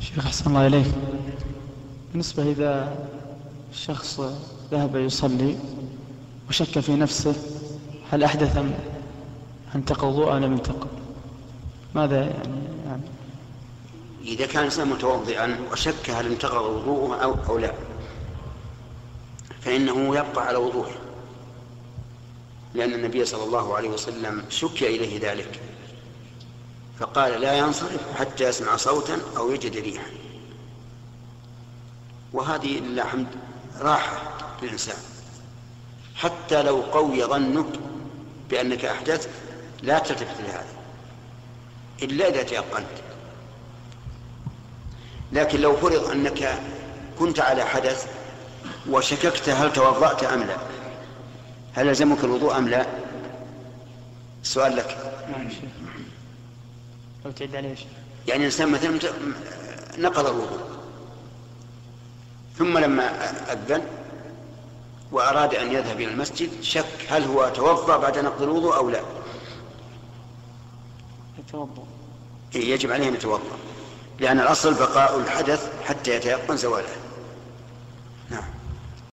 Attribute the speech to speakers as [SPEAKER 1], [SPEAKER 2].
[SPEAKER 1] شيخ أحسن الله إليك. بالنسبة إذا الشخص ذهب يصلي وشك في نفسه هل أحدث أم انتقى وضوء أم لم ينتقى ماذا يعني, يعني
[SPEAKER 2] إذا كان الإنسان متوضئا وشك هل انتقض وضوءه أو, أو لا فإنه يبقى على وضوءه لأن النبي صلى الله عليه وسلم شك إليه ذلك. فقال لا ينصرف حتى يسمع صوتا أو يجد ريحا. وهذه لله الحمد راحة للإنسان. حتى لو قوي ظنك بأنك أحدثت لا تلتفت لهذا. إلا إذا تيقنت. لكن لو فرض أنك كنت على حدث وشككت هل توضأت أم لا هل يلزمك الوضوء أم لا؟ السؤال لك.
[SPEAKER 1] نعم لو تعد عليه شيخ
[SPEAKER 2] يعني الإنسان مثلا نقض الوضوء. ثم لما أذن وأراد أن يذهب إلى المسجد شك هل هو توضأ بعد نقض الوضوء أو لا.
[SPEAKER 1] يتوضأ.
[SPEAKER 2] إيه، يجب عليه أن يتوضأ. لأن الأصل بقاء الحدث حتى يتيقن زواله.